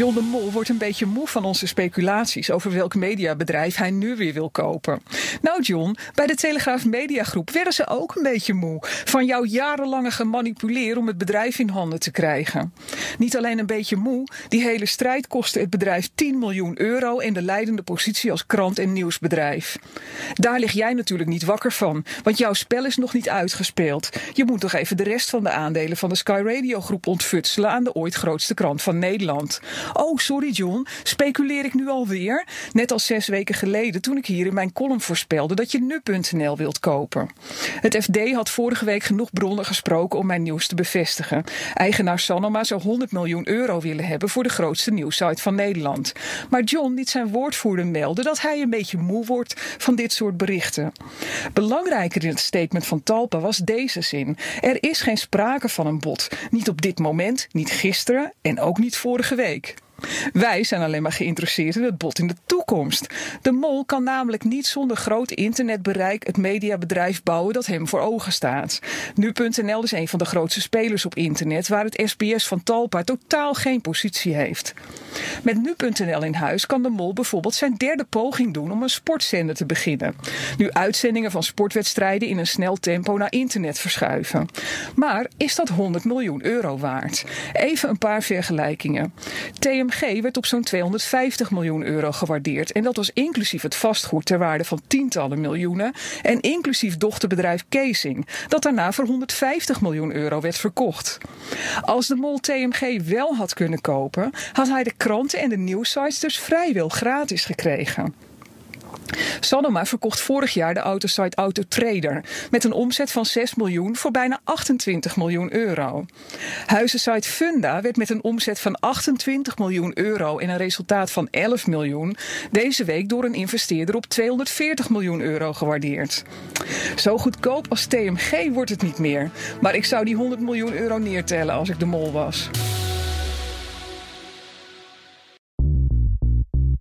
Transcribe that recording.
John de Mol wordt een beetje moe van onze speculaties over welk mediabedrijf hij nu weer wil kopen. Nou John, bij de Telegraaf Mediagroep werden ze ook een beetje moe van jouw jarenlange gemanipuleer om het bedrijf in handen te krijgen. Niet alleen een beetje moe, die hele strijd kostte het bedrijf 10 miljoen euro en de leidende positie als krant- en nieuwsbedrijf. Daar lig jij natuurlijk niet wakker van, want jouw spel is nog niet uitgespeeld. Je moet toch even de rest van de aandelen van de Sky Radio groep ontfutselen aan de ooit grootste krant van Nederland. Oh, sorry John, speculeer ik nu alweer? Net als zes weken geleden toen ik hier in mijn column voorspelde dat je nu.nl wilt kopen. Het FD had vorige week genoeg bronnen gesproken om mijn nieuws te bevestigen. Eigenaar Sanoma zou 100 miljoen euro willen hebben voor de grootste nieuwsite van Nederland. Maar John liet zijn woordvoerder melden dat hij een beetje moe wordt van dit soort berichten. Belangrijker in het statement van Talpa was deze zin. Er is geen sprake van een bod. Niet op dit moment, niet gisteren en ook niet vorige week. week. Wij zijn alleen maar geïnteresseerd in het bod in de toekomst. De mol kan namelijk niet zonder groot internetbereik het mediabedrijf bouwen dat hem voor ogen staat. Nu.nl is een van de grootste spelers op internet waar het SBS van Talpa totaal geen positie heeft. Met Nu.nl in huis kan de mol bijvoorbeeld zijn derde poging doen om een sportzender te beginnen. Nu uitzendingen van sportwedstrijden in een snel tempo naar internet verschuiven. Maar is dat 100 miljoen euro waard? Even een paar vergelijkingen. TM Werd op zo'n 250 miljoen euro gewaardeerd. En dat was inclusief het vastgoed ter waarde van tientallen miljoenen. En inclusief dochterbedrijf Casing, dat daarna voor 150 miljoen euro werd verkocht. Als de mol TMG wel had kunnen kopen, had hij de kranten en de nieuwsites dus vrijwel gratis gekregen. Sanoma verkocht vorig jaar de autosite Autotrader met een omzet van 6 miljoen voor bijna 28 miljoen euro. Huizensite Funda werd met een omzet van 28 miljoen euro en een resultaat van 11 miljoen deze week door een investeerder op 240 miljoen euro gewaardeerd. Zo goedkoop als TMG wordt het niet meer, maar ik zou die 100 miljoen euro neertellen als ik de mol was.